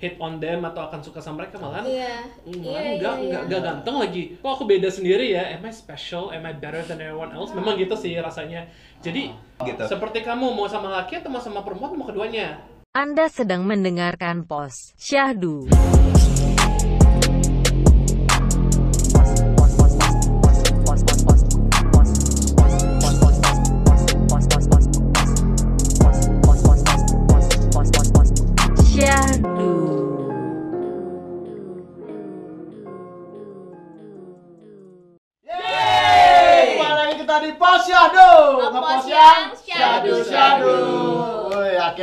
hit on them atau akan suka sama mereka malahan Iya. Hmm, Iya, malah iya, enggak, iya. enggak, enggak ganteng lagi. Kok aku beda sendiri ya? Am I special? Am I better than everyone else? Memang gitu sih rasanya. Jadi, Gitu. seperti kamu mau sama laki atau mau sama perempuan, mau keduanya. Anda sedang mendengarkan pos Syahdu. Syahdu.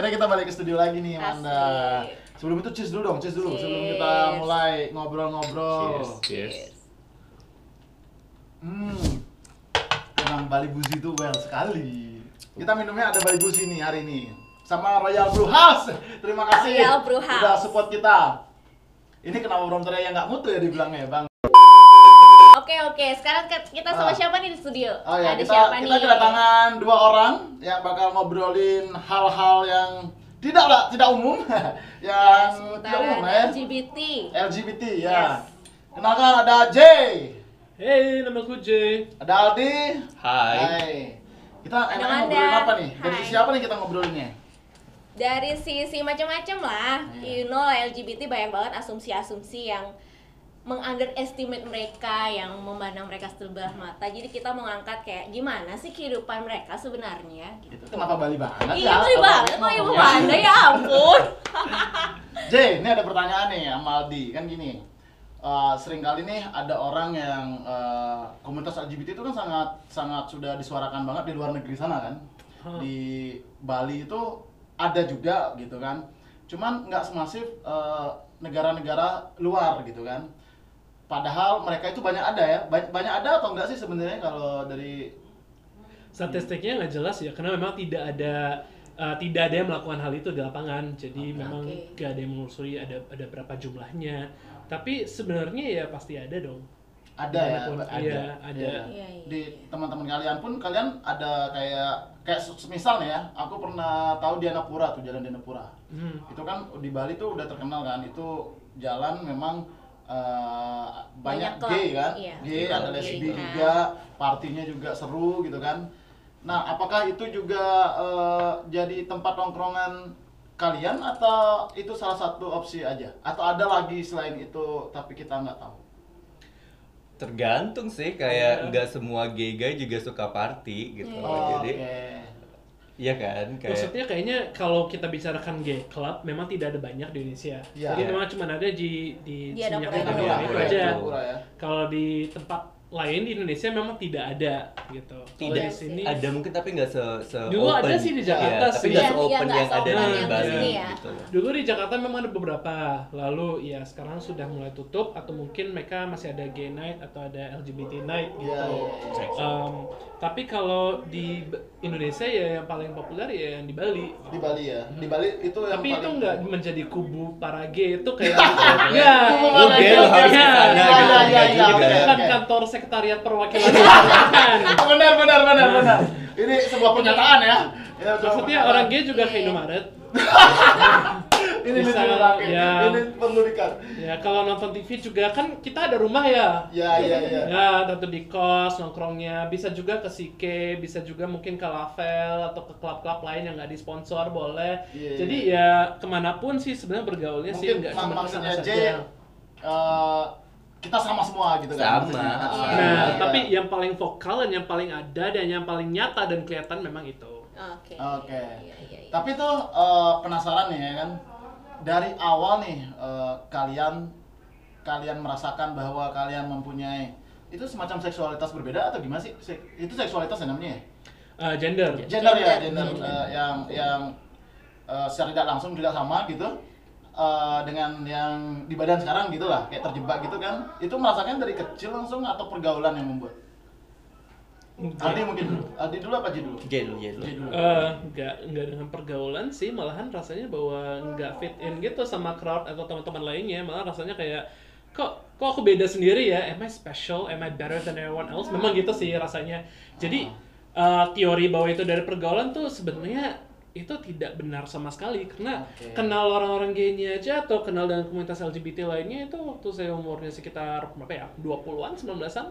Akhirnya kita balik ke studio lagi nih, Amanda Asik. Sebelum itu cheers dulu dong, cheers dulu Sebelum Cheers. kita mulai ngobrol-ngobrol Cheers. Hmm, emang Bali Buzi itu well sekali Kita minumnya ada Bali Buzi nih hari ini Sama Royal Brew House Terima kasih Royal Brew House. Udah support kita Ini kenapa Brom yang nggak mutu ya dibilangnya ya, Bang? Oke oke, sekarang kita sama Ah. siapa nih di studio? Oh ya, Ada kita, siapa kita nih? kedatangan dua orang yang bakal ngobrolin hal-hal yang tidak lah, tidak umum, yang tidak umum ya. LGBT. LGBT ya. Yes. Kenalkan ada J, Hey, nama aku Jay. ada Aldi. Hai. Kita Ada enaknya Wanda. ngobrolin apa nih? Dari Hai. siapa nih kita ngobrolinnya? Dari sisi macam-macam lah. Iya. You know LGBT banyak banget asumsi-asumsi yang mengunderestimate mereka, yang memandang mereka sebelah mata. Jadi kita mau ngangkat kayak gimana sih kehidupan mereka sebenarnya? Gitu. Itu kenapa Bali banget Iya, ya? beli Kalau banget kok ibu. Wanda ya ampun. J, ini ada pertanyaan nih sama Aldi, kan gini. eh, sering kali nih ada orang yang eh, komunitas LGBT itu kan sangat sangat sudah disuarakan banget di luar negeri sana kan. Hmm. Di Bali itu ada juga gitu kan. Cuman nggak semasif eh, negara-negara luar gitu kan. Padahal mereka itu banyak ada ya. Banyak, banyak ada atau enggak sih sebenarnya kalau dari Statistiknya nggak jelas ya, karena memang tidak ada uh, tidak ada yang melakukan hal itu di lapangan. Jadi Oke. memang nggak ada yang menelusuri ada ada berapa jumlahnya. Tapi sebenarnya ya pasti ada dong. ada ya, ada. iya, ada. Iya, Di iya. teman-teman kalian pun kalian ada kayak kayak se- misal nih ya, aku pernah tahu Dianapura tuh jalan Dianapura. Hmm. Itu kan di Bali tuh udah terkenal kan, itu jalan memang eh, banyak, Banyak gay kan, iya. gay ada lesbi kan. juga, partinya juga seru gitu kan. Nah, apakah itu juga eh, jadi tempat nongkrongan kalian atau itu salah satu opsi aja? Atau ada lagi selain itu tapi kita nggak tahu? Tergantung sih Iya. kayak nggak semua gay guy juga suka party gitu. Iya. Oh, Jadi oke. Iya kan kayak Maksudnya kayaknya kalau kita bicarakan gay club memang tidak ada banyak di Indonesia. Iya. Jadi Iya. memang cuma ada di di Di Adapura Seminyak itu. Aja. ya. Kalau di tempat lain di Indonesia memang tidak ada gitu. Kalau tidak di sini ada mungkin tapi nggak se, se Dulu ada open. sih di Iya, Jakarta tapi sih. nggak Iya, se iya, open nggak yang ada di Bali ya. gitu. Dulu di Jakarta memang ada beberapa, lalu ya sekarang sudah mulai tutup atau mungkin mereka masih ada gay night atau ada LGBT night gitu. Iya, iya, iya. Um, tapi kalau di Indonesia ya yang paling populer ya yang di Bali. di Bali ya di Bali itu yang Tapi itu paling- nggak menjadi kubu para gay itu kayak Iya. ya, Kubu Lu gay lo harus Iya. ke sana Iya, gitu. iya, iya, juga. oke. bukan kan kantor sekretariat perwakilan benar benar benar benar ini sebuah pernyataan ya, ya Maksudnya pernyataan. orang gay juga ke. Indomaret. ini bisa, banget ya. ini perlu dikat Ya kalau nonton TV juga kan kita ada rumah ya. ya ya ya Ya, tentu di kos nongkrongnya bisa juga ke Sike, bisa juga mungkin ke Lavel atau ke klub-klub lain yang nggak disponsor boleh. Iya, Jadi iya. ya ke mana pun sih sebenarnya bergaulnya sih mungkin nggak mak- cuma maksudnya sana J saja. eh, kita sama semua gitu kan Sama. Nah, Ah, Nah, iya. tapi yang paling vokal dan yang paling ada dan yang paling nyata dan kelihatan memang itu. Oke. Oke. Iya, iya, iya. Tapi tuh eh, penasaran nih ya kan. Dari awal nih eh, kalian kalian merasakan bahwa kalian mempunyai itu semacam seksualitas berbeda atau gimana sih? Se- itu seksualitas ya namanya ya? Uh, gender. Gender ya, Gender, gender gender. eh, yang yang eh, secara tidak langsung tidak sama gitu. eh, dengan yang di badan sekarang gitu lah, kayak terjebak gitu kan. Itu merasakan dari kecil langsung atau pergaulan yang membuat? Adi mungkin dulu. Adi dulu apa Ji dulu? J lu, J dulu. Eh, nggak nggak dengan pergaulan sih malahan rasanya bahwa nggak fit in gitu sama crowd atau teman-teman lainnya malah rasanya kayak kok kok aku beda sendiri ya? Am I special? Am I better than everyone else? Memang gitu sih rasanya. Jadi eh, teori bahwa itu dari pergaulan tuh sebenarnya itu tidak benar sama sekali. Karena Oke. kenal orang-orang gaynya aja atau kenal dengan komunitas LGBT lainnya itu waktu saya umurnya sekitar berapa ya? 20-an 19-an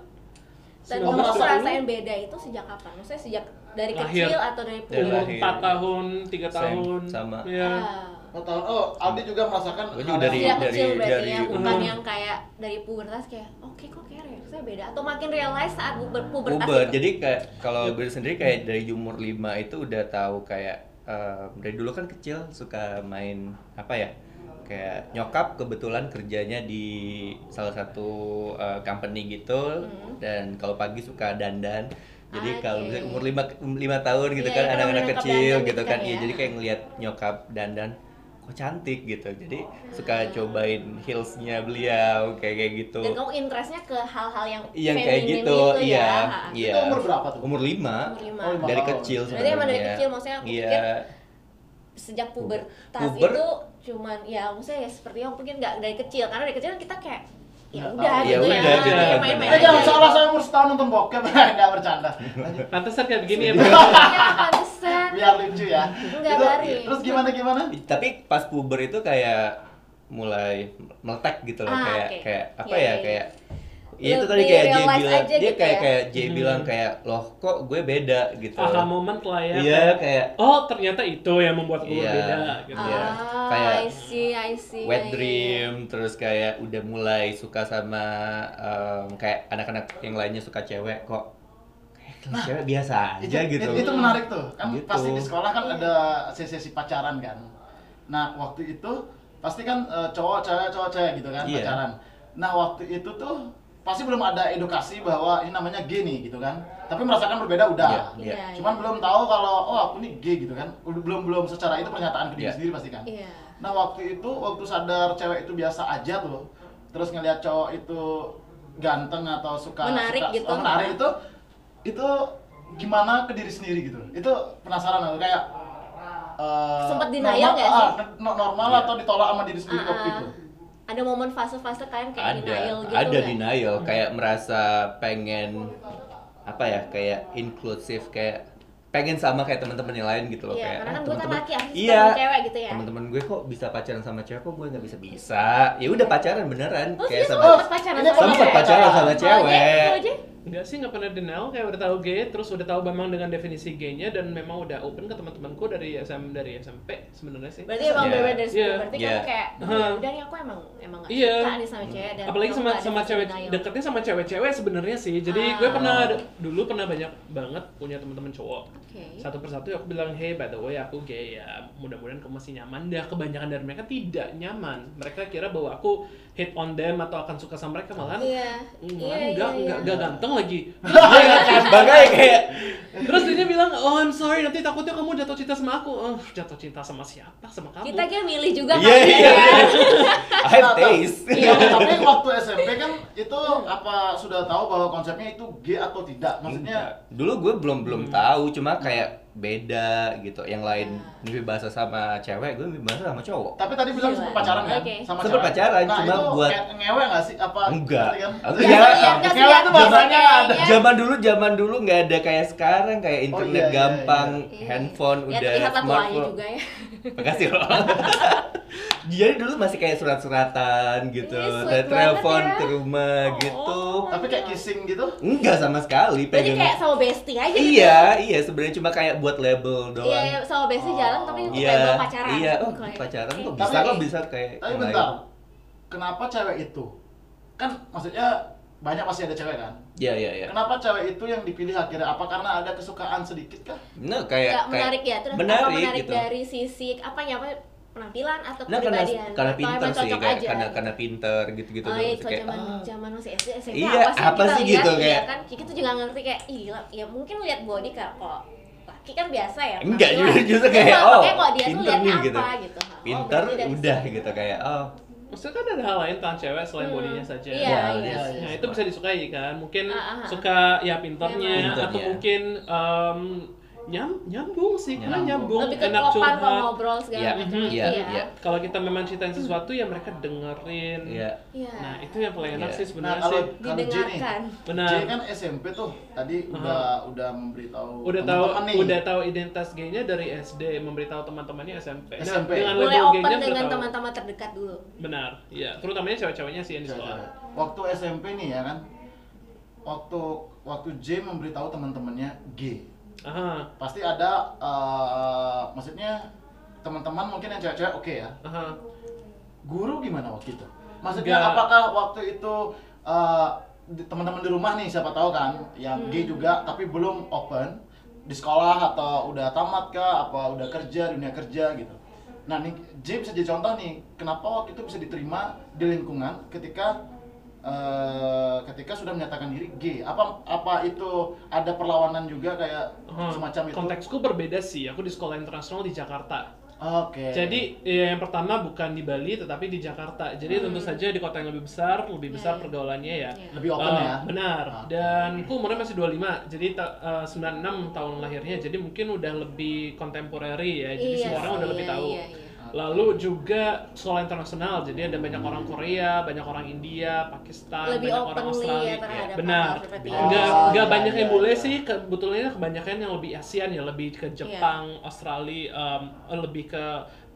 Dan kamu ngerasain beda itu sejak kapan? Maksudnya sejak dari Lahir. kecil atau dari Dari puber? umur lahir. 4 tahun 3 Same, tahun sama. ya Ah. Oh, tahun. Oh, Aldi juga merasakan hal juga dari- yang- kecil berarti dari ya, bukan umur. yang kayak dari pubertas kayak oke kok kayak saya beda atau makin realize saat puber pubertas Uber, itu? jadi kayak kalau gue sendiri kayak dari umur 5 itu udah tahu kayak eh, dari dulu kan kecil suka main apa ya kayak nyokap kebetulan kerjanya di salah satu eh, company gitu Hmm. dan kalau pagi suka dandan jadi Oke. kalau misalnya umur 5 lima tahun gitu Iya, kan anak-anak kecil gitu gitu kan kan iya ya. jadi kayak ngelihat nyokap dandan kok cantik gitu jadi suka Ah. cobain heelsnya beliau kayak kayak gitu Dan kamu interestnya ke hal-hal yang yang kayak gitu, itu iya, ya. iya. Itu umur berapa tuh? Umur lima. Umur lima. Oh, lima Dari tahun. kecil Berarti emang dari sebenarnya. kecil, maksudnya aku Iya. pikir Sejak pubertas Puber. itu cuman ya maksudnya ya seperti yang mungkin nggak dari kecil karena dari kecil kan kita kayak ya udah gitu Ya ya, udah, gitu kan, main-main Eh benar. jangan aja. salah saya umur setahun nonton bokep nggak bercanda. Pantesan kayak begini ya Iya, pantesan. Biar lucu ya. Enggak, Itu- garing. Terus gimana gimana? Tapi pas puber itu kayak mulai meletek gitu loh Ah, kayak kayak apa Iya, ya iya, kayak iya. Ya itu tadi kayak Jay bilang aja dia gitu kayak ya. kayak Jay Hmm. bilang kayak loh kok gue beda gitu. aha moment lah ya Iya kayak, kayak oh ternyata itu yang membuat gue Iya. beda gitu Iya. Ah, Kayak I see, I see. wet Iya, iya. dream terus kayak udah mulai suka sama em, kayak anak-anak yang lainnya suka cewek kok kayak kalau cewek biasa aja itu, gitu. itu, itu menarik tuh. Kan Gitu. pasti di sekolah kan Iya. ada sesi-sesi pacaran kan. Nah, waktu itu pasti kan eh, cowok cewek cowok cewek gitu kan Iya. pacaran. Nah, waktu itu tuh pasti belum ada edukasi bahwa ini namanya gay nih gitu kan. Tapi merasakan berbeda udah. Iya, Iya, Cuman iya. belum tahu kalau oh aku nih gay gitu kan. Belum belum secara itu pernyataan ke diri Iya. sendiri pasti kan. Iya. Nah waktu itu waktu sadar cewek itu biasa aja tuh, terus ngelihat cowok itu ganteng atau suka Menarik suka- gitu. oh, menarik itu itu gimana ke diri sendiri gitu. Itu penasaran aku kayak eh, Sempet denial nggak ah, sih? no- normal Iya. atau ditolak sama diri sendiri Ah, waktu ah. itu. Ada momen fase-fase kalian kayak ada denial gitu ada nggak? denial kayak merasa pengen apa ya kayak inklusif kayak pengen sama kayak teman-teman yang lain gitu loh Iya, kayak karena ah, kan gue kan teman-teman- laki, iya sama cewek gitu ya. teman-teman gue kok bisa pacaran sama cewek kok gue nggak bisa bisa ya udah pacaran beneran Oh, kayak sama sempat pacaran sama sempat cewek? pacaran sama cewek Jay? Enggak sih, nggak pernah denial, kayak udah tahu gay, terus udah tahu memang dengan definisi gay-nya dan memang udah open ke teman-temanku dari SM dari SMP sebenarnya sih. Berarti emang Iya. berbeda dari situ. Iya. Berarti Iya. kamu kayak, Hah. udah nih aku emang emang gak Iya. suka nih sama cewek dan Apalagi sama sama cewek denial. deketnya sama cewek-cewek sebenarnya sih. Jadi Ah. gue pernah dulu pernah banyak banget punya teman-teman cowok. Oke. Satu persatu aku bilang, hey by the way aku gay ya, mudah-mudahan kamu masih nyaman. Dah kebanyakan dari mereka tidak nyaman. Mereka kira bahwa aku hit on them atau akan suka sama mereka. Iya. Malahan Iya, enggak, iya, enggak, iya. enggak ganteng lagi. makanya kayak Terus dia bilang, oh I'm sorry nanti takutnya kamu jatuh cinta sama aku. Oh, jatuh cinta sama siapa? Sama kamu. Kita kayak milih juga Iya, kali iya. ya. I have taste Iya, tapi waktu SMP kan itu apa sudah tahu bahwa konsepnya itu gay atau tidak? Maksudnya dulu gue belum belum Hmm. tahu cuma kayak beda gitu yang lain mimpi bahasa sama cewek gue mimpi bahasa sama cowok tapi tadi bilang Gila. sempat pacaran kan Oke. sama cewek. pacaran, nah, cuma itu buat- ngewe nggak sih? Apa Enggak. ngerti kan? Atau Nggak ya, ngewe lihat itu gitu bahasanya ada. zaman dulu zaman dulu nggak ada kayak sekarang kayak Oh, internet iya, iya, gampang Iya. handphone ya, udah smartphone juga ya. makasih loh jadi dulu masih kayak surat-suratan gitu sweet dan telepon ya. ke rumah Oh. gitu Tapi kayak kissing gitu. enggak sama sekali Berarti pegang kayak sama bestie aja gitu. iya iya sebenarnya cuma kayak buat label doang Iya, iya, sama bestie jalan tapi iya label pacaran. iya oh Kayak- pacaran kok bisa Tapi- kok bisa kayak Tapi bentar. lain. Kenapa cewek itu? Kan maksudnya banyak pasti ada cewek kan? iya iya iya Kenapa cewek itu yang dipilih akhirnya? Apa karena ada kesukaan sedikit kah? nah kayak Nggak kayak menarik ya, terus apa menarik menarik gitu dari sisi apanya apa penampilan atau Nah karena kepribadian karena Atau pinter sih cocok kayak aja, karena gitu? karena pinter gitu-gitu oh iya, kalau kayak, zaman ah. zaman masih SD SMP Iya, apa sih apa kita sih lihat, gitu, iya kayak- kan kita juga ngerti kayak ih ya mungkin lihat body kayak kok laki kan biasa ya Enggak, justru- justru Iya, kayak, oh, kok dia tuh pinter lihat nih, apa gitu. gitu Oh, pinter dari udah gitu kayak oh Maksudnya kan ada hal lain tentang cewek selain Hmm, bodinya saja. iya, Ya, iya. iya, Nah itu bisa disukai kan. Mungkin Ah, ah, ah. suka ya pinternya Memang. atau Pinternya. mungkin em, nyam nyambung sih karena Nyambung. nyambung lebih ke enak curhat kalau ngobrol segala Iya, macam gitu iya, ya iya. kalau kita memang ceritain sesuatu ya mereka dengerin Iya. Iya. nah itu yang paling enak Iya. sih Nah, sebenarnya kalau sih kalau J nih, didengarkan benar J kan SMP tuh tadi udah udah memberitahu udah tahu nih. udah tahu identitas gaynya dari SD memberitahu teman-temannya SMP. Nah, SMP. dengan mulai open dengan teman-teman terdekat dulu Benar, iya. Terutamanya cewek-ceweknya sih yang di sekolah. Waktu SMP nih ya kan, waktu waktu J memberitahu teman-temannya G, Aha, pasti ada eh, maksudnya teman-teman mungkin yang cewek-cewek oke ya. aha. Guru gimana waktu itu? Maksudnya Nggak. apakah waktu itu di- teman-teman di rumah nih siapa tahu kan yang G juga tapi belum open di sekolah atau udah tamat kah apa udah kerja dunia kerja gitu. Nah nih J bisa jadi contoh nih kenapa waktu itu bisa diterima di lingkungan ketika eh, ketika sudah menyatakan diri G. Apa apa itu ada perlawanan juga kayak Aha. semacam itu? Konteksku berbeda sih. Aku di sekolah internasional di Jakarta. Oke. Jadi ya, yang pertama bukan di Bali tetapi di Jakarta. Jadi tentu saja di kota yang lebih besar, lebih besar Hmm. Ya, ya. pergaulannya ya. Ya. lebih open Eh, ya. Benar. Oke. Dan aku umurnya masih 25. Jadi eh, 96 tahun lahirnya. Jadi mungkin udah lebih kontemporary ya. Jadi Iya semua orang udah lebih iya, tahu. iya, iya. Lalu juga sekolah internasional, jadi ada banyak orang Korea, banyak orang India, Pakistan, Lebih banyak orang openly Australia. ya terhadap Benar. Enggak Oh, enggak iya, banyak yang iya, bule iya. sih, kebetulannya kebanyakan yang lebih ASEAN ya, lebih Iya. ke Jepang, Australia, em, lebih ke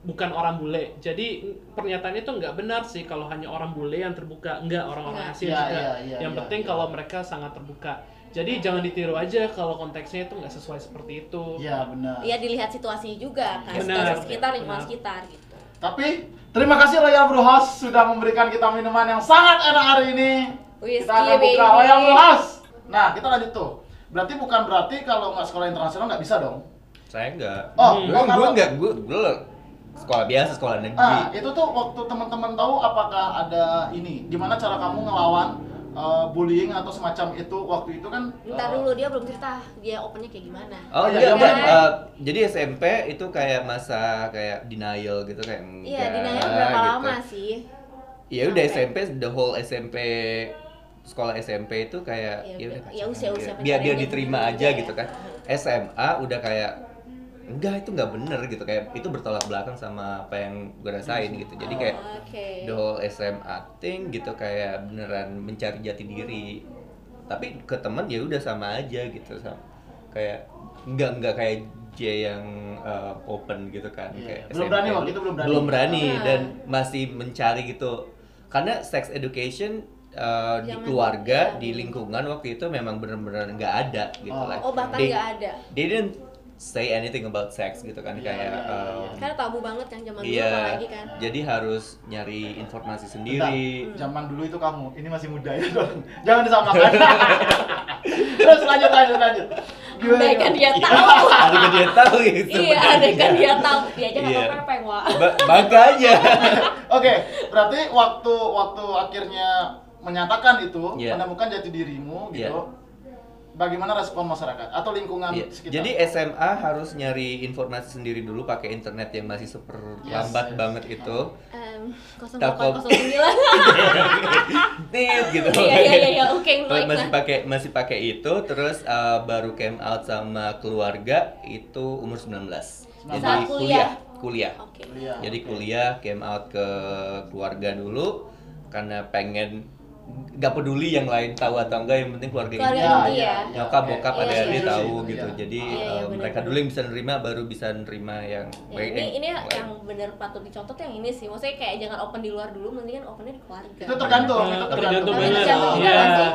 bukan orang bule. Jadi pernyataannya itu nggak benar sih kalau hanya orang bule yang terbuka, enggak orang-orang. Asia Iya, juga. iya, iya, yang iya, penting iya. kalau mereka sangat terbuka. Jadi jangan ditiru aja kalau konteksnya itu nggak sesuai seperti itu. Iya benar. Iya dilihat situasinya juga kan, Benar, situasi sekitar, lingkungan benar. sekitar gitu. Tapi terima kasih Royal Brew House sudah memberikan kita minuman yang sangat enak hari ini. Whisky, kita akan buka baby. Royal Brew House. Nah kita lanjut tuh. Berarti bukan berarti kalau nggak sekolah internasional nggak bisa dong? Saya enggak. Oh, gue oh, gue kalau- enggak, gue gue sekolah biasa, sekolah negeri. Ah itu tuh waktu teman-teman tahu apakah ada ini? Gimana cara kamu ngelawan eh, bullying atau semacam itu waktu itu kan? Ntar eh, dulu dia belum cerita dia opennya kayak gimana. Oh Iya, iya, iya, kan? Eh, jadi SMP itu kayak masa kayak denial gitu kayak. Iya, denial berapa gitu. lama sih? Ya udah. SMP the whole SMP sekolah SMP itu kayak Ya, ya udah ya pacaran usia-usia gitu. biar dia pacarannya diterima aja gitu ya. kan. SMA udah kayak enggak itu nggak bener gitu kayak itu bertolak belakang sama apa yang gue rasain gitu. Jadi kayak Oh, Oke. the whole SMA thing gitu kayak beneran mencari jati diri. Tapi ke teman ya udah sama aja gitu sama kayak enggak enggak kayak J yang uh, open gitu kan Iya, kayak belum SMP. berani waktu itu belum berani. belum berani Ah. dan masih mencari gitu karena sex education uh, di keluarga iya. di lingkungan waktu itu memang bener-bener nggak ada gitu Oh. lah Oh bahkan nggak ada. they didn't say anything about sex gitu kan Iya, kayak iya, iya, um, iya. Karena tabu banget kan zaman dulu Iya, apalagi kan. jadi harus nyari informasi Bentar, sendiri. Zaman dulu itu kamu, ini masih muda ya dong. Jangan disamakan. Terus lanjut lanjut lanjut. Gimana, Andai kan gimana? dia tahu. Ada kan dia tahu gitu. Iya, andai kan dia tahu. Dia aja nggak tahu pepeng, wah. Ba- makanya. Oke, berarti waktu waktu akhirnya menyatakan itu, Iya. menemukan jati dirimu gitu. Iya. Bagaimana respon masyarakat atau lingkungan Iya. sekitar? Jadi SMA harus nyari informasi sendiri dulu pakai internet yang masih super Yes, lambat yes. banget itu. Telkom. 0809. Tit gitu. Iya, iya, iya, iya. Oke, baik, masih pakai masih pakai itu terus uh, baru came out sama keluarga itu umur 19. Jadi Saat kuliah. kuliah. Kuliah, Jadi oke. kuliah came out ke keluarga dulu karena pengen nggak peduli yang lain tahu atau enggak yang penting keluarga, Keluarga ini inti ya. nyokap bokap Iya, ada iya, adik iya. tahu Iya. gitu jadi Iya, iya, eh, benar, mereka benar. dulu yang bisa nerima baru bisa nerima yang Ya, baik- ini ini lain. yang bener patut dicontoh tuh yang ini sih. Maksudnya kayak jangan open di luar dulu, mendingan opennya di keluarga. itu tergantung, Nah, itu tergantung Iya.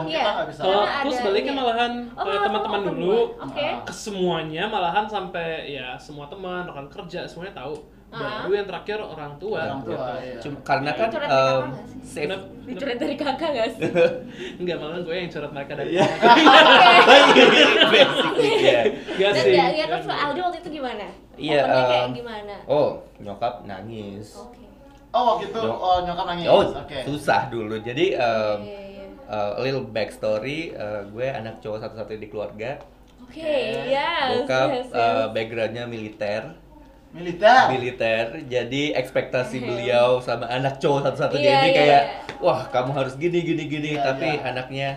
Iya. nggak bisa. Kalau aku ada sebaliknya ini. malahan Oh, ke teman-teman dulu. Ah. ke semuanya malahan sampai ya semua teman rekan kerja semuanya tahu. Ah. Baru yang terakhir orang tua. Orang tua, gitu. iya. Cuma karena kan kakak sih? safe? Dicuret dari kakak gak sih? Enggak, malah gue yang curhat mereka dari Iya. basically ya Enggak Dan sih. ya, ya terus Aldi waktu itu gimana? Iya, Opennya kayak gimana? oh nyokap nangis Oke. Oh, waktu itu oh, nyokap nangis. oh Oke. susah dulu jadi Iya, iya. uh, a little backstory uh, gue anak cowok satu-satu di keluarga Oke, yes, bokap yes, uh, yes. backgroundnya militer Militer. militer jadi ekspektasi beliau sama anak cowok satu-satunya Iya, ini iya, kayak iya. wah kamu harus gini gini gini Iya, tapi iya. anaknya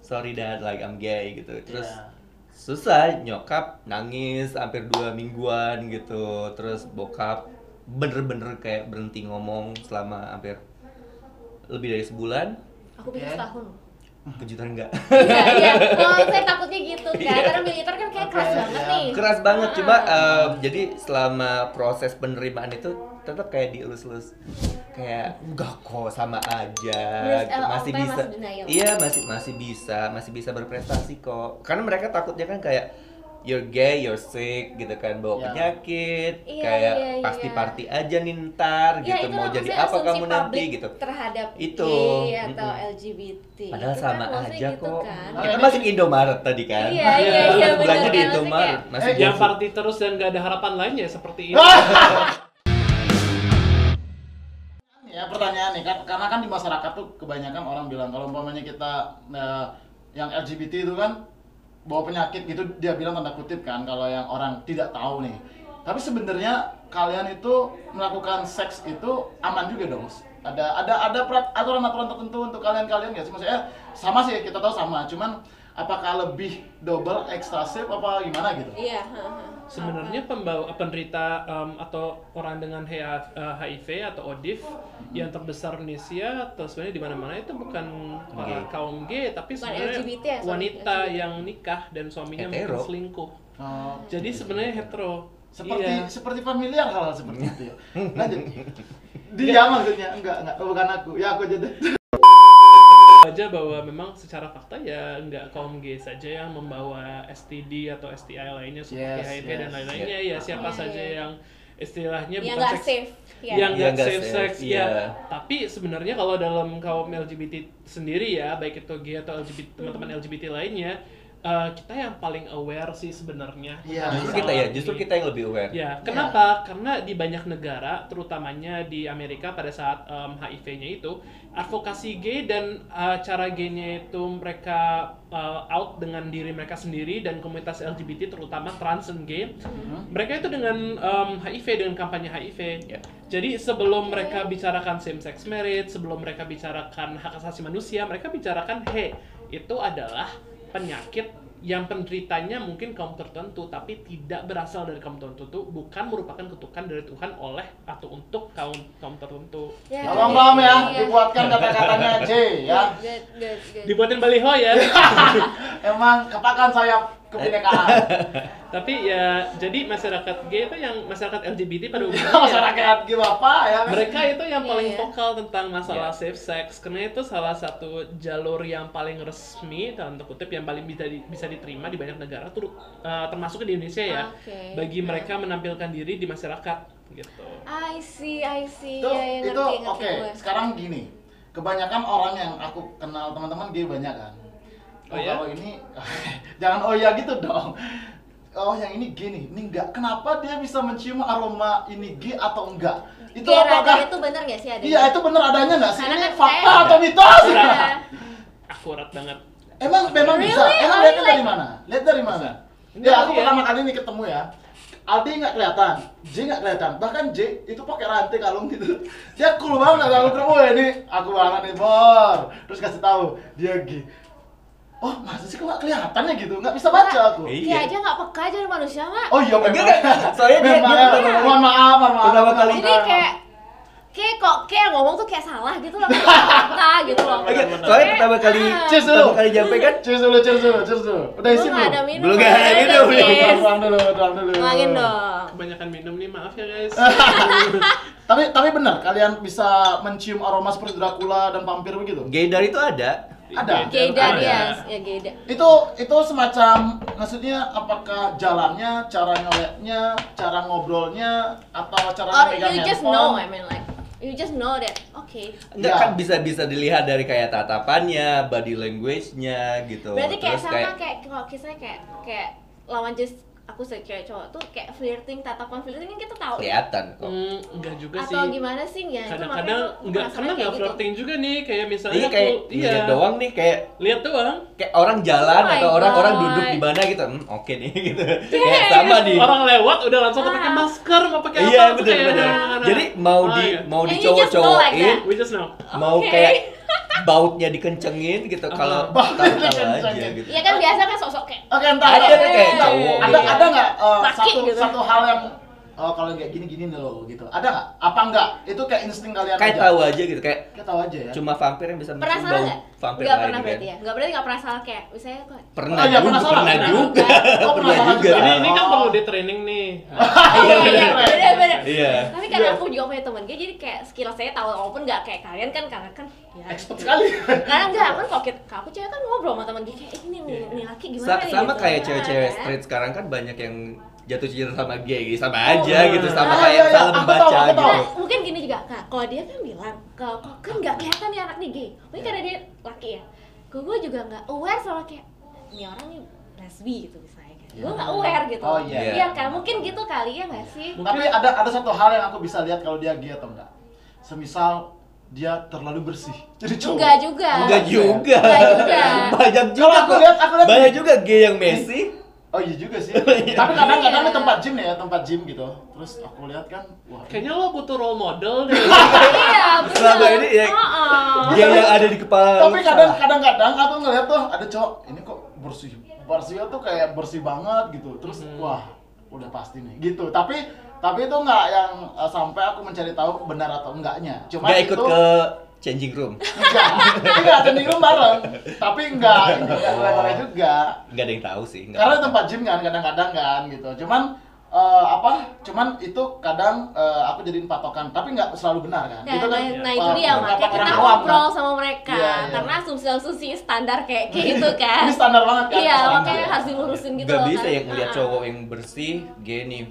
sorry dad like I'm gay gitu terus Iya. susah nyokap nangis hampir dua mingguan gitu terus bokap bener-bener kayak berhenti ngomong selama hampir lebih dari sebulan Aku pikir Oke. setahun. Kejutan enggak Iya, iya. Oh, saya takutnya gitu kan. Karena militer kan kayak keras Oke, banget nih. keras banget cuma Ah. em, jadi selama proses penerimaan itu tetap kayak dielus-elus kayak enggak kok sama aja Terus, eh, masih bisa iya masih masih bisa masih bisa berprestasi kok karena mereka takutnya kan kayak you're gay you're sick gitu kan bawa Ya. penyakit Iya, kayak iya, iya. pasti party aja nih ntar Ya, gitu itu mau jadi apa kamu nanti gitu terhadap Itu, gay atau mm-mm. LGBT. padahal Itu sama kan aja gitu kok kan. Kita ini- masuk Indomaret tadi kan Iya, iya, iya, belanja di kan, Indomaret masih Eh, yang party terus dan gak ada harapan lainnya seperti itu ya pertanyaan nih kan karena kan di masyarakat tuh kebanyakan orang bilang kalau umpamanya kita eh, yang LGBT itu kan bawa penyakit gitu dia bilang tanda kutip kan kalau yang orang tidak tahu nih. Tapi sebenarnya kalian itu melakukan seks itu aman juga dong ada ada ada aturan-aturan tertentu untuk kalian-kalian nggak sih? Maksudnya sama sih kita tahu sama cuman apakah lebih double ekstensif apa gimana gitu? Iya, ha. Sebenarnya pembawa penderita em, atau orang dengan HA eh, HIV atau ODIF yang terbesar di Indonesia atau sebenarnya di mana-mana itu bukan para kaum gay tapi sebenarnya LGBT ya, wanita LGBT. yang nikah dan suaminya mungkin Hetero. selingkuh. Oh, Jadi sebenarnya hetero. seperti Iya. seperti familiar hal seperti itu ya lanjut dia maksudnya enggak enggak oh, bukan aku ya aku jadi aja bahwa memang secara fakta ya nggak kaum gay saja yang membawa STD atau STI lainnya seperti Yes, HIV yes. dan lain-lainnya ya siapa Iya, saja iya. yang istilahnya Yang bukan nggak seks safe. Ya. yang Iya, nggak safe safe, sex iya. ya tapi sebenarnya kalau dalam kaum LGBT sendiri ya baik itu gay atau LGBT teman-teman LGBT lainnya eh, kita yang paling aware sih sebenarnya Iya, justru kita ya ini. justru kita yang lebih aware Ya, kenapa? Karena di banyak negara, terutamanya di Amerika pada saat em, HIV-nya itu, advokasi gay dan eh, cara gaynya itu mereka eh, out dengan diri mereka sendiri dan komunitas LGBT terutama trans dan gay, mereka itu dengan em, HIV dengan kampanye HIV. Ya. Jadi sebelum mereka bicarakan same sex marriage, sebelum mereka bicarakan hak asasi manusia, mereka bicarakan, hey, itu adalah penyakit yang penderitanya mungkin kaum tertentu tapi tidak berasal dari kaum tertentu bukan merupakan kutukan dari Tuhan oleh atau untuk kaum kaum tertentu Ya, Tolong paham ya, iya. dibuatkan kata-katanya J ya. Good, good, good. dibuatin baliho ya Emang kepakan sayap kebinekaan. tapi ya jadi masyarakat gay itu yang masyarakat LGBT pada umumnya Masyarakat gimana ya? mereka itu yang Iya, paling iya. vokal tentang masalah Iya. safe sex karena itu salah satu jalur yang paling resmi dalam kutip yang paling bisa di- bisa diterima di banyak negara tur- uh, termasuk di Indonesia ya Oke. bagi mereka menampilkan diri di masyarakat gitu I see, I see. Itu ya, ya, itu ngerti, oke. gue. Sekarang gini. Kebanyakan orang yang aku kenal teman-teman gay banyak kan. Oh ya? Kalau ini jangan oh ya gitu dong. Oh yang ini gini, ini enggak. Kenapa dia bisa mencium aroma ini gay atau enggak? Itu radar apakah itu bener gak sih ada? Iya, itu bener adanya nggak sih? Karena Ini kan fakta saya- atau mitos? Iya. akurat banget Emang memang Really? bisa. Emang Oh, really? dari mana? Lihat dari mana? Ini Ya aku ya? pertama kali ini ketemu ya. Aldi nggak kelihatan, J nggak kelihatan. Bahkan J itu pakai rantai kalung gitu. Dia cool banget kalau ketemu ya ini. Aku banget nih bor. Terus kasih tahu dia G. Oh masa sih kok nggak kelihatannya gitu? Nggak bisa baca aku. Iya. Dia aja gak peka jadi manusia nggak? Oh iya memang. Soalnya dia- memang. ya. pertama- Mohon maaf, mohon maaf. pertama kali- Jadi kayak kayak kok kayak ngomong tuh kayak salah gitu loh, peka gitu loh. Oke, soalnya pertama kali Ah. Cheers pertama dulu. kali nyampe kan Cheers dulu, cheers dulu, cheers dulu. Udah isi nggak ada belum? minum. Belum nggak ada ya, minum, belum. Tuang dulu, tuang dulu. Tuangin dong. kebanyakan minum nih maaf ya guys Tapi tapi benar kalian bisa mencium aroma seperti Dracula dan vampir begitu? gaydar itu ada. Ada. Geda Ada. dia, ya geda. Itu itu semacam maksudnya apakah jalannya, cara nyoleknya, cara ngobrolnya atau cara Or megang you just handphone? know, I mean like you just know that. Oke. Enggak Ya. kan bisa bisa dilihat dari kayak tatapannya, body language-nya gitu. Berarti kayak Terus sama kayak kalau kisahnya kayak kayak lawan jenis aku sebagai cewek cowok tuh kayak flirting, tatapan flirting kan kita tahu. kelihatan kok. Hmm, enggak juga sih Atau gimana sih ya? Kadang-kadang enggak karena enggak gitu. flirting juga nih kayak misalnya Ini kayak aku iya lihat doang nih kayak lihat doang kayak orang jalan Oh atau orang orang God. duduk di mana gitu. Hmm, oke nih gitu. kayak sama nih. orang lewat udah langsung Ah. pakai masker mau pakai Iya apa benar kayak benar. anak-anak. Jadi mau Oh, di iya. mau And just know like mau Oke. kayak bautnya dikencengin gitu kalau Bautnya tahu tahu aja gitu Iya kan biasa kan sosok kayak Oke, entar. Ada entar. nih kayak Eh, cowok ada gitu. ada nggak uh, Laki satu gitu. satu hal yang oh kalau kayak gini gini nih loh gitu ada nggak apa enggak itu kayak insting kalian kayak aja tahu aja gitu kayak kayak tahu aja ya cuma vampir yang bisa pernah salah bau nggak? vampir Nggak lain pernah kan. berarti ya? Nggak berarti nggak pernah salah kayak misalnya kok pernah Oh, iya, juga pernah salah. pernah Pernah juga. Oh, pernah pernah juga Ini, ini kan perlu di training nih. iya iya beda beda iya tapi karena Iya. aku juga punya temen dia jadi kayak skill saya tahu walaupun nggak kayak kalian kan karena kan ya expert gitu. sekali karena enggak kan kalau kita aku cewek kan ngobrol sama temen dia kayak eh, ini nih, nih laki gimana sama gitu. kayak Nah, cewek-cewek kan? street sekarang kan banyak yang jatuh cinta sama gay sama aja Oh, gitu sama ah, kayak iya, iya. salah membaca tahu, gitu tahu. Nah, mungkin gini juga, kak. Kalau dia kan bilang, kalau kok kan nggak kelihatan nih anak nih gay. Mungkin karena dia laki ya. Gue gue juga nggak aware sama kayak ini orang nih lesbi gitu misalnya kan. Gue nggak aware gitu. Oh, iya. Iya kan, mungkin gitu kali ya nggak sih? tapi ada ada satu hal yang aku bisa lihat kalau dia gay atau enggak semisal dia terlalu bersih jadi cowok Enggak juga. Enggak juga. Enggak juga. Banyak juga. Kalau aku lihat- aku lihat- banyak juga gay yang Messi. Oh iya juga sih. Tapi kadang-kadang Iya. di tempat gym ya, tempat gym gitu. Terus aku lihat kan, wah. Kayaknya lo butuh role model deh. Iya. Selama ini ya- Oh, Gay yang ada di kepala. Tapi kadang-kadang aku ngeliat tuh ada cowok ini kok bersih. Bersihnya tuh kayak bersih banget gitu. Terus Mhm. wah, udah pasti nih. Gitu. Tapi tapi itu nggak yang uh, sampai aku mencari tahu benar atau enggaknya. Cuma Nggak ikut itu ke changing room. enggak. Enggak ada room bareng. Tapi enggak, enggak enggak juga. Nggak ada yang tahu sih. nggak Karena tempat gym kan kadang-kadang kan gitu. Cuman eh, apa? Cuman itu kadang eh, aku jadiin patokan, tapi nggak selalu benar kan. Nah, itu kan nah, nah, itu dia makanya kita ngobrol kan. sama mereka Iya, iya. karena asumsi-asumsi standar kayak gitu kan. Ini standar banget kan. Iya, makanya harus dilurusin gitu loh bisa kan. yang ngeliat cowok yang bersih gay nih.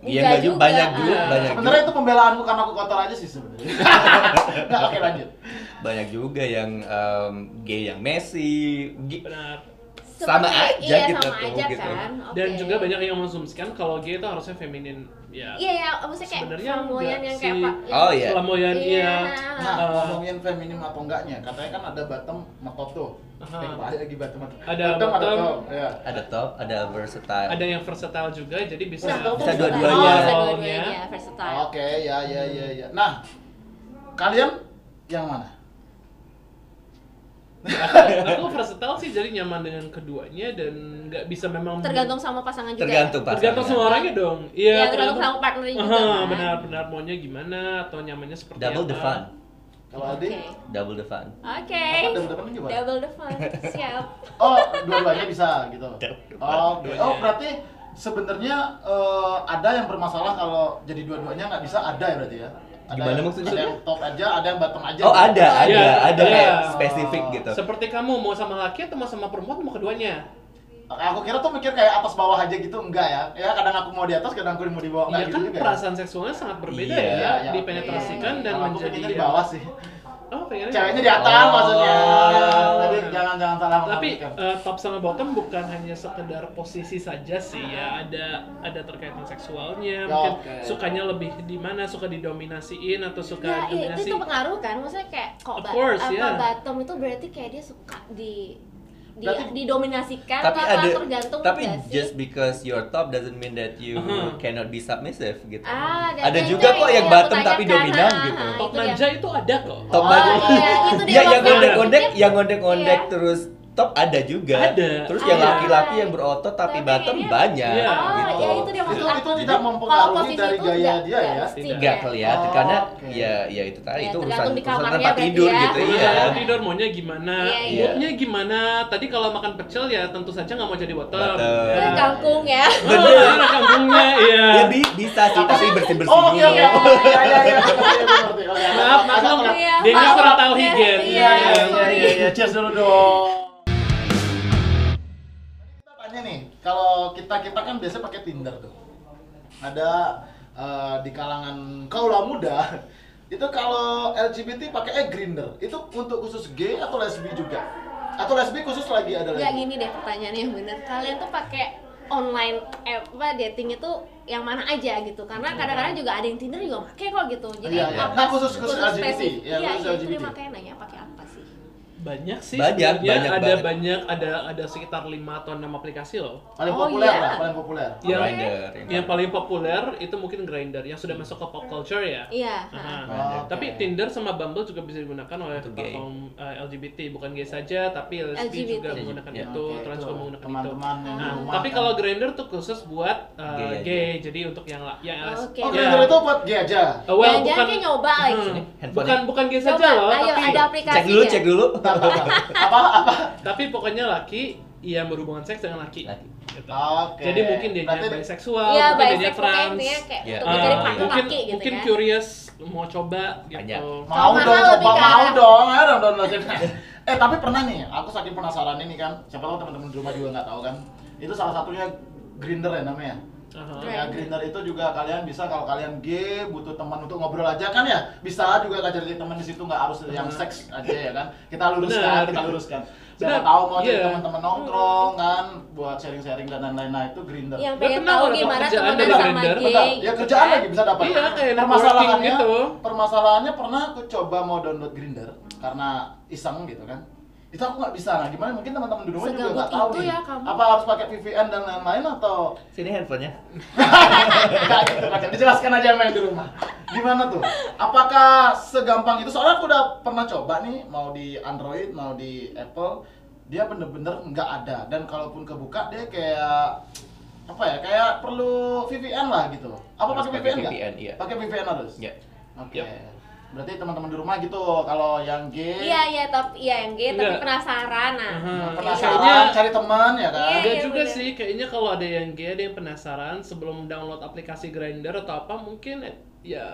Iya Nggak nggak juga juga. banyak juga Ah. banyak Sebenarnya itu pembelaanku karena aku kotor aja sih sebenarnya. Nggak, oke lanjut. banyak juga yang em, gay yang Messi. Gi- Benar. sama Seperti- aja iya, gitu sama tuh, aja gitu. kan. Dan Oke. juga banyak yang mengasumsikan kalau gay itu harusnya feminin. Ya. Iya, ya, maksudnya kayak Sebenarnya flamboyan yang kayak sih. apa? Oh, iya. Flamboyan iya. Nah, Eh, ngomongin feminim atau enggaknya, katanya kan ada bottom tuh. Eh, lagi bottom. Ada bottom, ada bottom. top. Ya. Ada top, ada versatile. Ada yang versatile juga, jadi bisa Bisa dua- bisa Oh, dua-duanya. dua-duanya, versatile. Oke, ya ya ya ya. Nah, kalian yang mana? aku versatile sih jadi nyaman dengan keduanya dan nggak bisa memang Tergantung sama pasangan juga. Tergantung ya? pasangan. tergantung sama orangnya dong Iya, iya tergantung sama partnernya juga. Aha, kan? benar-benar maunya gimana atau nyamannya seperti Double apa the fun. Kalau Oke. Aldi? Double the fun. Oke. Apa double-double gimana? Double the fun. Siap. Oh, dua-duanya bisa gitu. Double the fun. Oh, Oke. Dua-duanya. Oh, berarti sebenarnya eh, ada yang bermasalah kalau jadi dua-duanya nggak bisa ada ya berarti ya? Ada Gimana yang, maksudnya? Ada yang top aja, ada yang bottom aja. Oh gitu. ada, ada, Iya, ada iya. kayak spesifik gitu. seperti kamu mau sama laki atau mau sama perempuan mau keduanya Aku kira tuh mikir kayak atas bawah aja gitu, enggak ya? Ya kadang aku mau di atas, kadang aku mau di bawah, Iya enggak kan gitu juga. ya? perasaan seksualnya sangat berbeda Iya. ya, Iya, iya. dipenetrasikan Iya. dan Kalau aku menjadi di bawah sih. oh pengennya Ceweknya di atas Oh. maksudnya. Jadi jangan jangan salah tapi eh, top sama bottom bukan hanya sekedar posisi saja sih ya ada ada terkaitan seksualnya Ya, mungkin oke. sukanya lebih di mana suka didominasiin atau suka Ya, iya, itu, dominasi itu pengaruh kan. Maksudnya kayak kok Of ba- course, apa yeah. bottom itu berarti kayak dia suka di di Berarti- didominasikan tapi atau ada tergantung tapi just because you're top doesn't mean that you Uh-huh. cannot be submissive gitu. Ah, ada itu juga kok yang bottom tapi dominan Ha, gitu. top manja itu ada kok Top Oh, manja. iya, itu dia Ya yang ngondek-ngondek, yang ngondek-ngondek Iya. terus top ada juga. Ada. Terus yang laki-laki yang berotot tapi Tapi bottom kayaknya- banyak Iya. Oh, gitu. ya itu dia maksud Itu aku. itu tidak Kalau mempengaruhi posisi dari itu gaya nggak- dia ya. kayak- kelihatan Oh, karena oke. ya ya itu tadi Ya, itu urusan urusan tempat tidur ya. gitu Iya, iya. tempat tidur maunya gimana, Iya, iya. moodnya gimana. Tadi kalau makan pecel ya tentu saja nggak mau jadi bottom. Bottom. Ya. Eh, kangkung ya. Bener, ada kangkungnya, iya. Ya bi- bisa sih tapi bersih-bersih Oh. Ya ya ya. Ngerti. Oke, Maaf, maklum. Iya, Dia nggak maaf. kurang tahu Ya, higien. Iya, Iya iya iya iya. Cheers dulu dong. Kalau kita kita kan biasa pakai Tinder tuh. Ada eh, di kalangan kaula muda itu kalau LGBT pakai eh Grinder itu untuk khusus gay atau lesbi juga atau lesbi khusus lagi ada Nggak lagi gini deh pertanyaannya yang bener. Kalian tuh pakai online eh, apa dating itu yang mana aja gitu karena kadang-kadang juga ada yang Tinder juga pakai kok gitu jadi Iya, iya. apa Nah, khusus- khusus LGBT. spesifik Ya, iya khusus iya itu dia LGBT. makanya nanya pakai apa Banyak sih Banyak, sebenarnya. banyak ada banget. banyak ada ada sekitar 5 atau 6 aplikasi loh. Paling Oh, populer iya. lah, paling populer. Yang Grindr, yang paling populer itu mungkin Grindr yang sudah masuk ke pop culture ya. Iya. Ha. Oh. Tapi Tinder sama Bumble juga bisa digunakan oleh platform uh, LGBT, bukan gay saja, tapi lesbi LGBT. juga menggunakan Ya. itu, Oke, trans itu juga menggunakan itu. teman-teman yang di Nah, rumah tapi kan. kalau Grindr tuh khusus buat uh, Gay aja. gay, jadi untuk yang yang. Oh, Ya. Grindr itu buat gay aja. Uh, well, bukan kayak nyoba lagi. Hmm, bukan bukan gay saja loh, tapi ada aplikasi Cek dulu, cek dulu. Bentar, bentar. apa apa? tapi pokoknya laki yang berhubungan seks dengan laki. Laki. Gitu. Oke. Jadi mungkin dia Berarti- bisexual, Iya, mungkin dia trans. kayak Ya. untuk Uh, mencari partner mungkin laki gitu mungkin kan. curious mau coba gitu. Banyak. mau dong coba mau dong ayo dong downloadin eh tapi pernah nih aku saking penasaran ini kan siapa tahu teman-teman di rumah juga nggak tahu kan itu salah satunya Grinder ya namanya Aha. ya Grinder itu juga kalian bisa kalau kalian gay butuh teman untuk ngobrol aja kan ya bisa juga kan cari teman di situ nggak harus yang seks aja ya kan kita luruskan Benar. kita luruskan siapa tahu mau cari Iya. teman-teman nongkrong kan buat sharing-sharing dan lain-lain nah itu Grinder Yang pengen tahu gimana temenan dari sama. Bentar, ya gitu kerjaan kan. lagi bisa dapat. Iya, kayak permasalahannya gitu. Permasalahannya pernah aku coba mau download Grinder karena iseng gitu kan. Itu aku nggak bisa. Nah, gimana mungkin teman-teman di rumah juga nggak tahu itu nih. ya kamu. Apa harus pakai VPN dan lain-lain atau Sini handphonenya. enggak gitu kan. Dijelaskan aja yang di rumah. Gimana tuh? Apakah segampang itu? Soalnya aku udah pernah coba nih mau di Android, mau di Apple, dia bener-bener nggak ada. Dan kalaupun kebuka dia kayak apa ya? Kayak perlu VPN lah gitu. Apa pakai VPN nggak? VPN, iya. Pakai VPN harus. Ya. Oke. Yap. Berarti teman-teman di rumah gitu kalau yang gay Iya, iya, tapi iya yang gay tapi Enggak. penasaran nah. Aha. penasaran Kayaknya- cari teman ya kan. Iya, Ada iya, juga bener. sih, kayaknya kalau ada yang gay, ada yang penasaran sebelum download aplikasi Grindr atau apa, mungkin eh, ya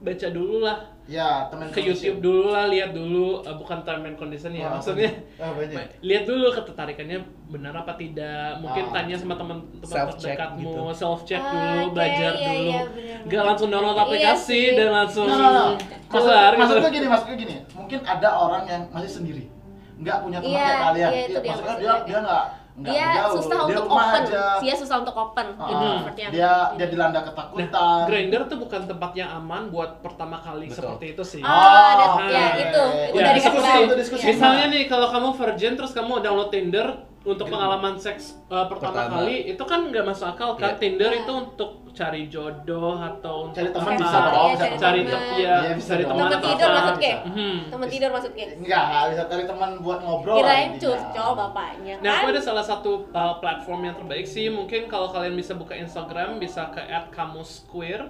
baca dulu lah Ya, teman ke YouTube dulu lah, lihat dulu, eh, bukan term and condition ya, Oh, maksudnya Ah, banyak. lihat dulu ketertarikannya benar apa tidak, mungkin Ah. tanya sama teman-teman Self-check terdekatmu, gitu. self check Ah, dulu, oke, belajar iya, dulu, iya, nggak langsung download Iya aplikasi sih. dan langsung Nah, nah, nah. keluar gitu. maksudnya gini, maksudnya gini. Mungkin ada orang yang masih sendiri. Nggak punya teman Iya, kayak kalian. iya, itu dia maksudnya dia dia nggak nggak Dia jauh. susah dia untuk open. aja. Dia susah untuk open. Ah, Itu seperti yang dia dia dilanda Nah, ketakutan. Grindr tuh bukan tempat yang aman buat pertama kali Betul. seperti itu sih. Ah, ada Oh, ya oke. itu. Itu Ya, dari diskusi, diskusi. Iya. Misalnya nih kalau kamu virgin terus kamu download Tinder untuk pengalaman seks uh, pertama, Pertama. kali itu kan nggak masuk akal kan Iya. Tinder Iya. itu untuk cari jodoh atau untuk Cari teman apa. bisa Iya, dong, cari cari teman. te- iya, Iya, bisa cari teman Teman atau tidur apa. maksud kayak. Mhm. Teman tidur maksud kayak. Enggak, nggak bisa cari teman buat ngobrol. Kirain curcol bapaknya Nah, kan. aku ada salah satu uh, platform yang terbaik sih. Mungkin kalau kalian bisa buka Instagram, bisa ke @kamusqueer.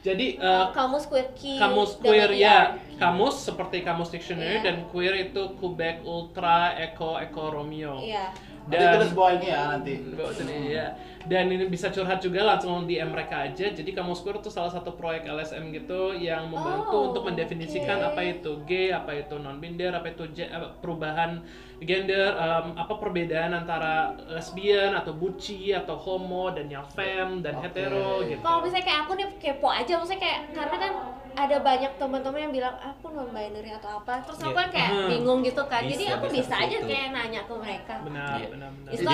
Jadi uh, kamus queer key. kamus queer ya, kamus seperti kamus dictionary Iya. dan queer itu Quebec Ultra Eco Eco Romeo. Iya. Nanti Dan- tulis bawah ini ya nanti. Bawa sini ya. Dan ini bisa curhat juga langsung di DM mereka aja. Jadi kamu Square itu salah satu proyek LSM gitu yang membantu Oh, untuk mendefinisikan oke. apa itu gay, apa itu non binder, apa itu apa perubahan gender, em, apa perbedaan antara lesbian atau buci atau homo dan yang femme dan Oke. hetero gitu. Kalau misalnya kayak aku nih kepo aja, maksudnya kayak karena kan ada banyak teman-teman yang bilang aku non binary atau apa, terus aku kan kayak Hmm. bingung gitu kan. Jadi Bisa, aku bisa bisa aja seperti itu. kayak nanya ke mereka. Benar, Iya. benar, benar. Itu-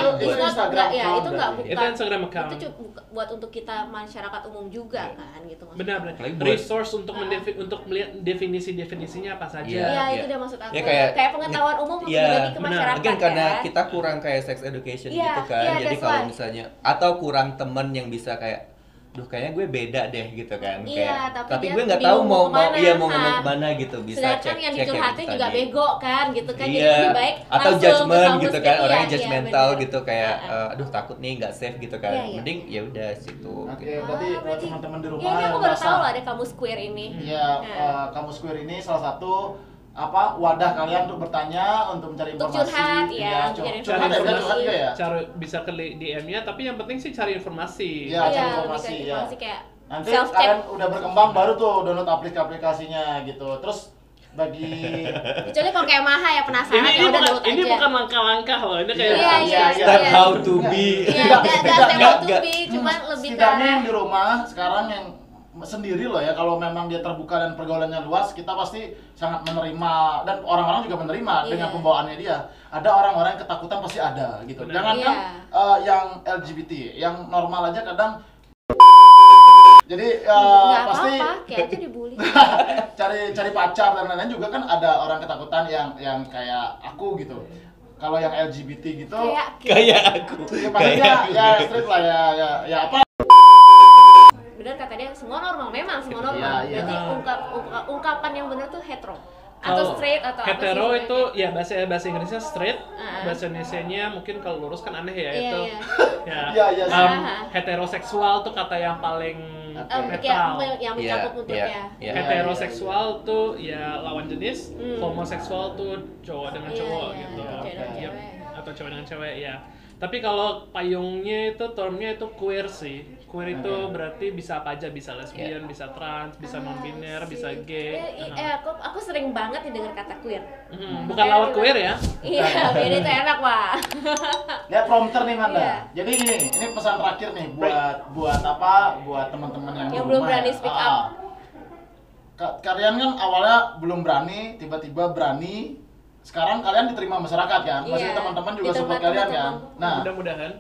enggak ya, itu enggak bukan. Itu Instagram account. Itu buat untuk kita masyarakat umum juga Iya. kan gitu maksudnya. Benar, benar. Resource untuk mendefi- untuk melihat definisi-definisinya apa saja. Iya. Iya, itu iya. dia maksud aku. Ya, kayak- pengetahuan umum untuk Iya, dibagi ke benar. masyarakat Mungkin karena kan. kita kurang kayak sex education Iya, gitu kan. iya, Jadi kalau why. misalnya atau kurang temen yang bisa kayak duh kayaknya gue beda deh gitu kan. Iya, kayak, tapi dia gue nggak tahu mau mau iya mau ngomong ha. ke mana gitu bisa Sedangkan cek yang cek dicurhatin gitu juga tadi. bego kan gitu kan. Jadi Iya, lebih baik atau judgement gitu kan, iya, orangnya iya, judgmental bener. gitu kayak ah. eh, aduh takut nih nggak safe gitu kan. Iya, iya. Mending ya udah situ. Oke, gitu. berarti Ah, buat teman-teman di rumah Iya, ini yang aku baru tahu loh ada kamus queer ini. Iya, Nah. eh, kamu Square ini salah satu apa wadah kalian untuk bertanya, untuk mencari Untuk informasi, curhat, ya, untuk cur- cari curhat ya, curhat juga ya. Cara bisa ke DM-nya, tapi yang penting sih cari informasi. Iya, cari Iya, lebih informasi, ya. informasi kayak Nanti kalian udah berkembang baru tuh download aplikasi-aplikasinya gitu. Terus bagi Kecuali kalau kayak Maha ya penasaran Ini, ya ini udah bukan download ini aja. bukan langkah-langkah loh, ini kayak Iya, iya, Step iya. how to be. Iya, Tidak, enggak enggak enggak, how to be, cuman lebih ke arah di rumah sekarang yang sendiri loh ya kalau memang dia terbuka dan pergaulannya luas kita pasti sangat menerima dan orang-orang juga menerima Iya. dengan pembawaannya dia ada orang-orang yang ketakutan pasti ada gitu jangan kan Iya. eh, yang LGBT yang normal aja kadang Jadi nggak pasti apa-apa kayak aja dibully cari cari pacar dan lain-lain juga kan ada orang ketakutan yang yang kayak aku gitu. Kalau yang LGBT gitu, kayak Kayak aku. ya maksudnya ya straight lah ya ya ya apa? Benar kata dia semua normal memang semua normal Iya, iya. berarti ungkap, ungka- ungkapan yang benar tuh hetero atau Kalau straight atau apa hetero sih itu ya bahasa bahasa Inggrisnya straight, Ah. bahasa Indonesia-nya mungkin kalau lurus kan aneh ya Iya, itu. iya. Ya. Iya, iya sih. um, heteroseksual tuh kata yang paling kayak netral. me- yang Iya, mencakup untuk iya, ya iya. Heteroseksual tuh ya lawan jenis, Hmm. homoseksual tuh cowok dengan cowok iya, gitu. cewek. Atau cowok dengan cewek ya. Tapi kalau payungnya itu termnya itu queer sih. Queer itu Oke. berarti bisa apa aja, bisa lesbian, bisa trans, bisa non biner, Ah, bisa gay. Eh, eh, aku aku sering banget nih dengar kata queer Mhm, Bukan lawat queer ya. iya beda itu enak pak Lihat prompter nih Manda. Iya. Jadi gini, ini pesan terakhir nih buat buat apa? Buat teman-teman yang, di Yang belum berani ya. speak Ah, up. ah. Ka- Kalian kan awalnya belum berani, tiba-tiba berani. Sekarang kalian diterima masyarakat kan? Maksudnya Iya, teman-teman juga support kalian kan? Nah, Mudah-mudahan.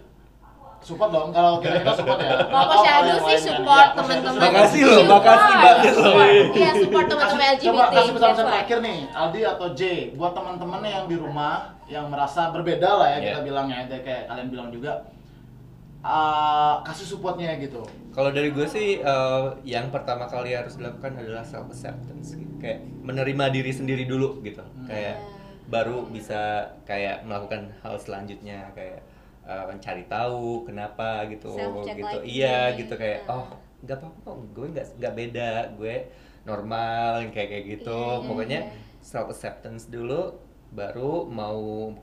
Support dong kalau kita kita support ya. Kalau Syahdu yang sih support Iya, teman-teman. Makasih loh, makasih banget loh. Support. Iya, support teman-teman LGBT. Coba kasih pesan-pesan terakhir nih, Aldi atau J, buat teman-teman yang di rumah yang merasa berbeda lah ya kita Iya. bilangnya, ada kayak kalian bilang juga, uh, kasih supportnya gitu. Kalau dari gue sih eh, yang pertama kali harus dilakukan adalah self acceptance kayak menerima diri sendiri dulu gitu. Hmm. Kayak baru bisa kayak melakukan hal selanjutnya kayak eh, mencari tahu kenapa gitu gitu. lagi. Iya gitu kayak Nah. oh nggak apa-apa kok, gue nggak nggak beda, gue normal kayak kayak gitu. Iya, iya, Pokoknya iya. self acceptance dulu baru mau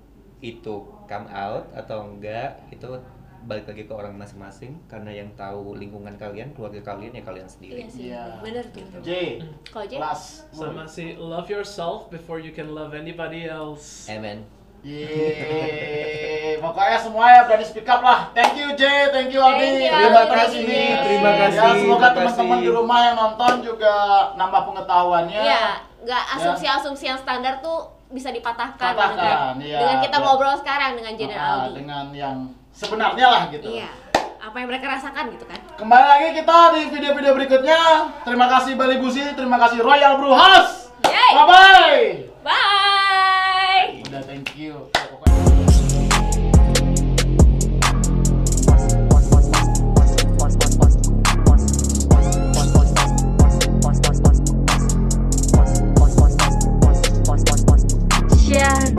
itu come out atau enggak itu balik lagi ke orang masing-masing karena yang tahu lingkungan kalian, keluarga kalian ya kalian sendiri. Iya sih, Iya. bener tuh. J, Kalau J. Sama si love yourself before you can love anybody else. Amen. Yeay, pokoknya semua ya berani speak up lah. Thank you J, thank you Aldi. Thank you, Terima kasih nih. Terima kasih, Ya, semoga teman-teman di rumah yang nonton juga nambah pengetahuannya. Iya, nggak asumsi-asumsi yang standar tuh bisa dipatahkan Patahkan, maksudnya. iya. dengan kita Biar- ngobrol sekarang dengan Jen dan Ah, Aldi. dengan yang sebenarnya lah gitu. Iya, apa yang mereka rasakan gitu kan? Kembali lagi kita di video-video berikutnya. Terima kasih Bali Busi, terima kasih Royal Brew House. Yeay! Bye bye. yeah.